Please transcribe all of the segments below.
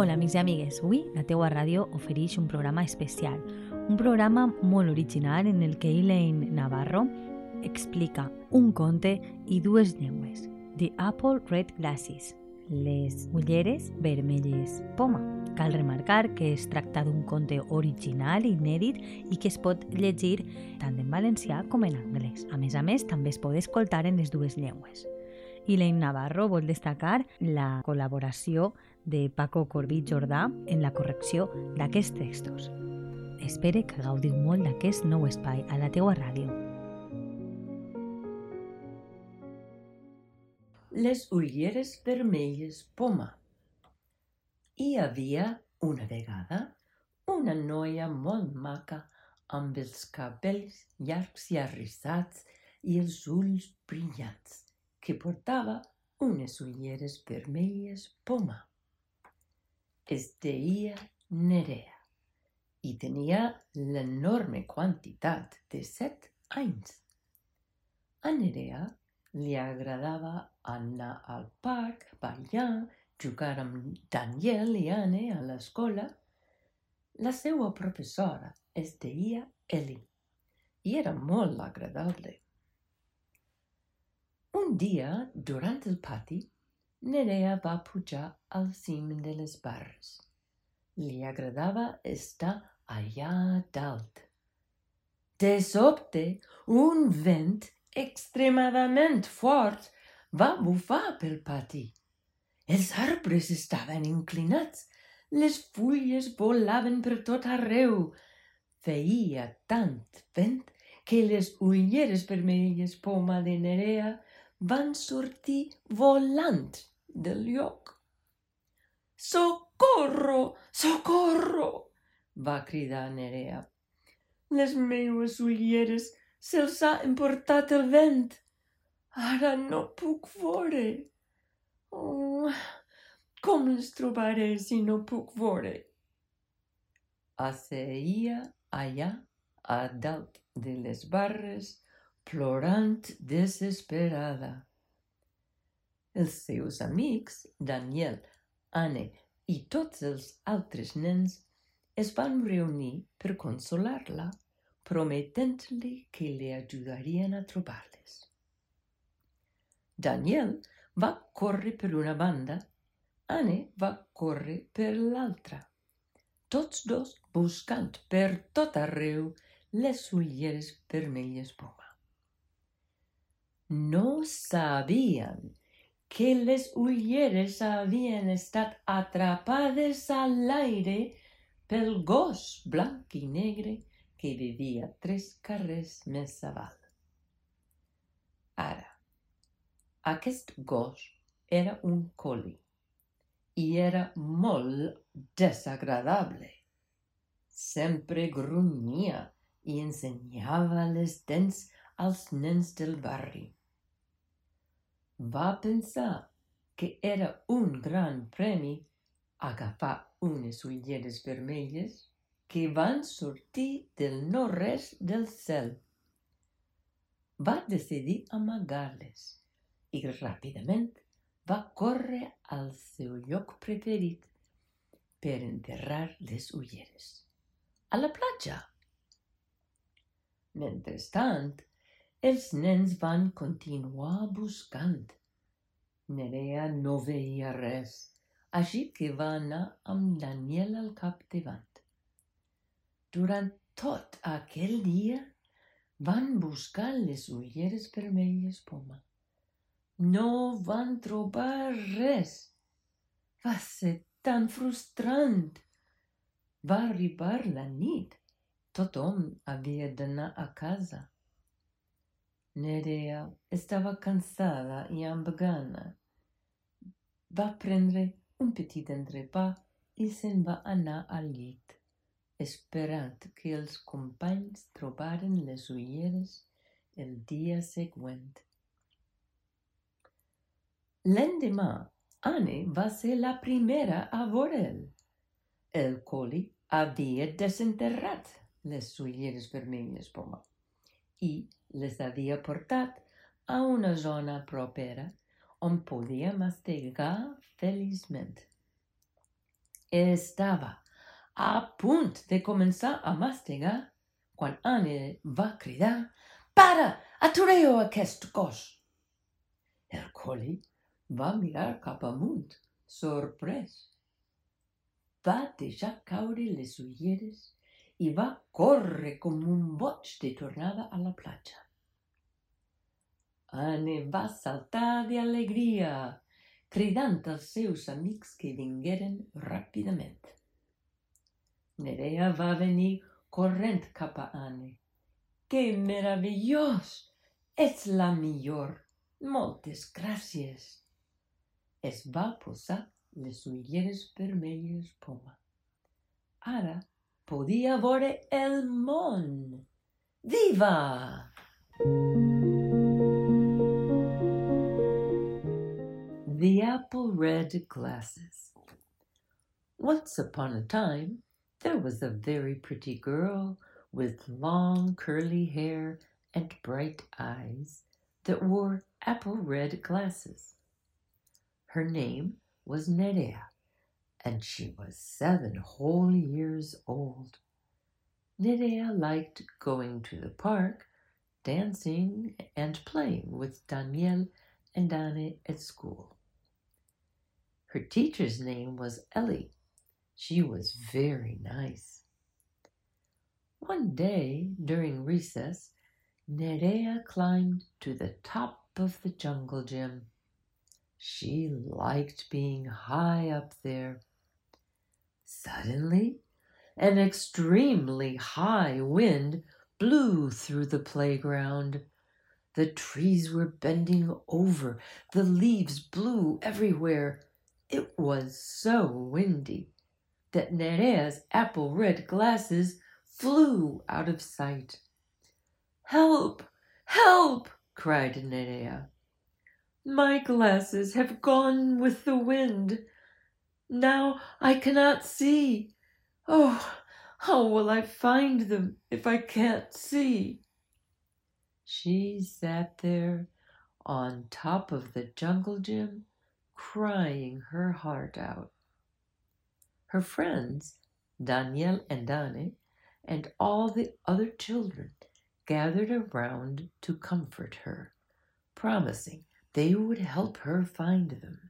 Hola, amics i amigues. Avui la teua ràdio ofereix un programa especial, un programa molt original en el que Elaine Navarro explica un conte i dues llengües. The Apple Red Glasses, les ulleres vermelles poma. Cal remarcar que es tracta d'un conte original, inèdit i que es pot llegir tant en valencià com en anglès. A més a més, també es pot escoltar en les dues llengües. Elaine Navarro vol destacar la col·laboració de Paco Corbí Jordà en la correcció d'aquests textos. Espere que gaudiu molt d'aquest nou espai a la teua ràdio. Les ulleres vermelles poma. Hi havia una vegada una noia molt maca amb els cabells llargs i arrissats i els ulls brillants, que portava unes ulleres vermelles poma es deia Nerea i tenia l'enorme quantitat de set anys. A Nerea li agradava anar al parc, ballar, jugar amb Daniel i Anne a l'escola. La seva professora es deia Eli i era molt agradable. Un dia, durant el pati, Nerea va pujar al cim de les barres. Li agradava estar allà dalt. De sobte, un vent extremadament fort va bufar pel pati. Els arbres estaven inclinats, les fulles volaven per tot arreu. Feia tant vent que les ulleres vermelles poma de Nerea van sortir volant del lloc. Socorro! Socorro! va cridar Nerea. Les meues ulleres se'ls ha emportat el vent. Ara no puc veure. Oh, com les trobaré si no puc veure? Asseia allà a dalt de les barres, plorant desesperada. Els seus amics, Daniel, Anne i tots els altres nens es van reunir per consolar-la, prometent-li que li ajudarien a trobar-les. Daniel va córrer per una banda, Anne va córrer per l'altra, tots dos buscant per tot arreu les ulleres vermelles poma. No sabien que les ulleres havien estat atrapades a l'aire pel gos blanc i negre que vivia tres carrers més avall. Ara, aquest gos era un coli i era molt desagradable. Sempre grunyia i ensenyava les dents als nens del barri va pensar que era un gran premi agafar unes ulleres vermelles que van sortir del no-res del cel. Va decidir amagar-les i ràpidament va córrer al seu lloc preferit per enterrar les ulleres. A la platja. Mentrestant, els nens van continuar buscant. Nerea no veia res, així que va anar amb Daniel al capdavant. Durant tot aquell dia van buscar les ulleres vermelles poma. No van trobar res. Va ser tan frustrant. Va arribar la nit. Tothom havia d'anar a casa. Nerea estava cansada i amb gana. Va prendre un petit entrepà i se'n va anar al llit, esperant que els companys trobaren les ulleres el dia següent. L'endemà, Anne va ser la primera a veure'l. El coli havia desenterrat les ulleres vermelles poma i les havia portat a una zona propera on podia mastegar feliçment. Estava a punt de començar a mastegar quan Anne va cridar «Para! Atureu aquest cos!» El coli va mirar cap amunt, sorprès. Va deixar caure les ulleres i va córrer com un boig de tornada a la platja. Anne va saltar d'alegria, cridant als seus amics que vingueren ràpidament. Nerea va venir corrent cap a Anne. Que meravellós! Ets la millor! Moltes gràcies! Es va posar les ulleres vermelles poma. Ara podia veure el món. Viva! The Apple Red Glasses Once upon a time, there was a very pretty girl with long curly hair and bright eyes that wore apple red glasses. Her name was Nerea, and she was seven whole years old. Nerea liked going to the park, dancing, and playing with Daniel and Anne at school. Her teacher's name was Ellie, she was very nice. One day during recess, Nerea climbed to the top of the jungle gym. She liked being high up there. Suddenly, an extremely high wind blew through the playground. The trees were bending over, the leaves blew everywhere. It was so windy that Nerea's apple red glasses flew out of sight. Help! Help! cried Nerea. My glasses have gone with the wind. Now I cannot see. Oh, how will I find them if I can't see? She sat there on top of the jungle gym, crying her heart out. Her friends, Daniel and Anne, and all the other children gathered around to comfort her, promising they would help her find them.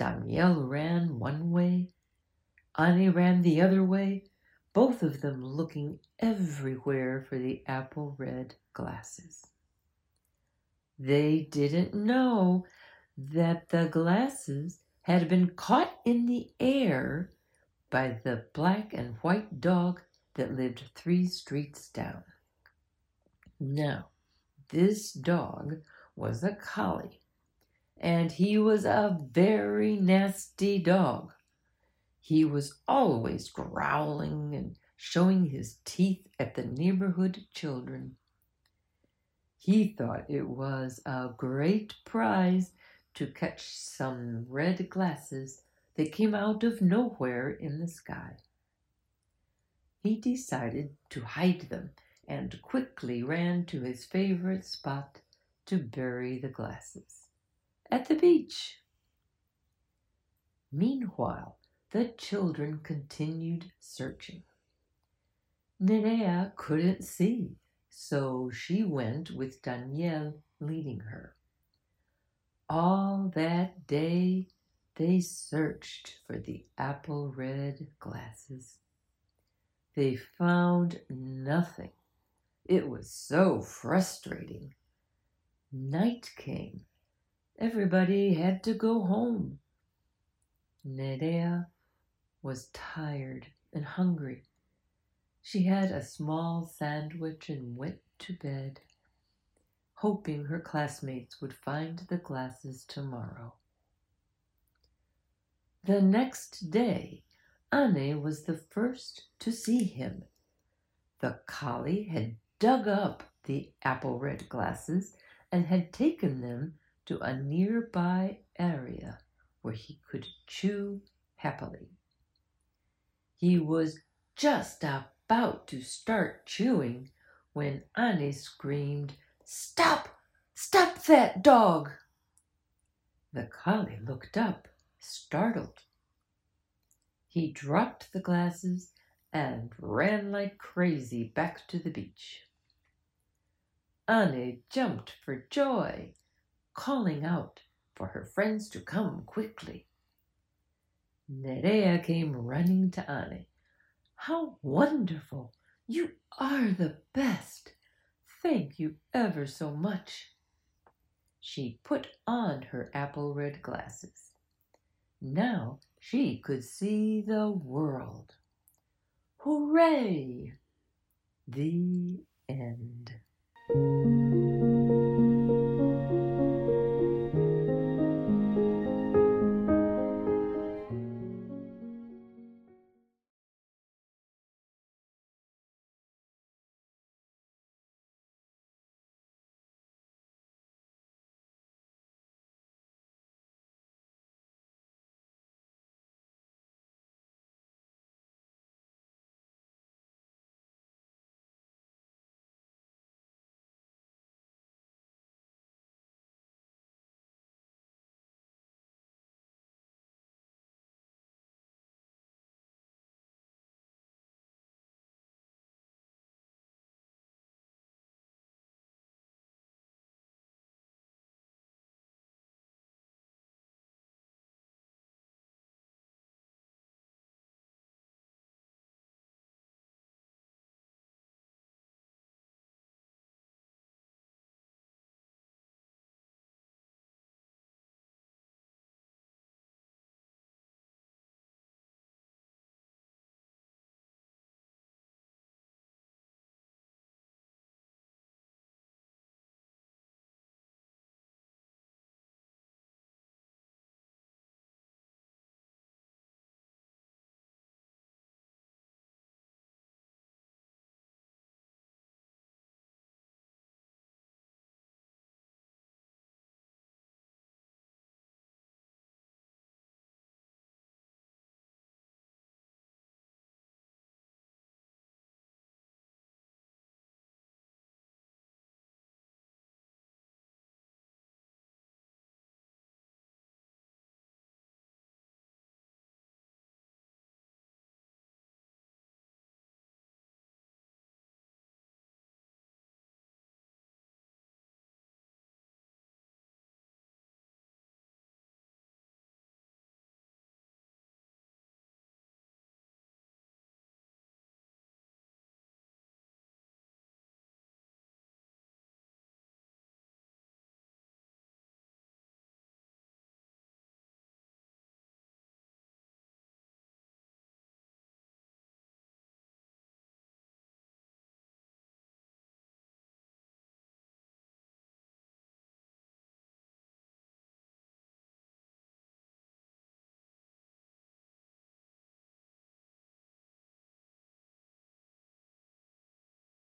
Daniel ran one way, Annie ran the other way, both of them looking everywhere for the apple red glasses. They didn't know that the glasses had been caught in the air by the black and white dog that lived three streets down. Now, this dog was a collie, and he was a very nasty dog. He was always growling and showing his teeth at the neighborhood children. He thought it was a great prize to catch some red glasses that came out of nowhere in the sky. He decided to hide them and quickly ran to his favorite spot to bury the glasses at the beach. Meanwhile, the children continued searching. Nerea couldn't see, so she went with Daniel leading her. All that day they searched for the apple red glasses. They found nothing. It was so frustrating. Night came. Everybody had to go home. Nerea was tired and hungry. She had a small sandwich and went to bed hoping her classmates would find the glasses tomorrow. The next day, Anne was the first to see him. The collie had dug up the apple red glasses and had taken them to a nearby area where he could chew happily. He was just about to start chewing when Annie screamed, Stop! Stop that dog! The collie looked up, startled. He dropped the glasses and ran like crazy back to the beach. Anne jumped for joy, calling out for her friends to come quickly. Nerea came running to Anne. How wonderful! You are the best! Thank you ever so much. She put on her apple red glasses. Now she could see the world. Hooray! The end.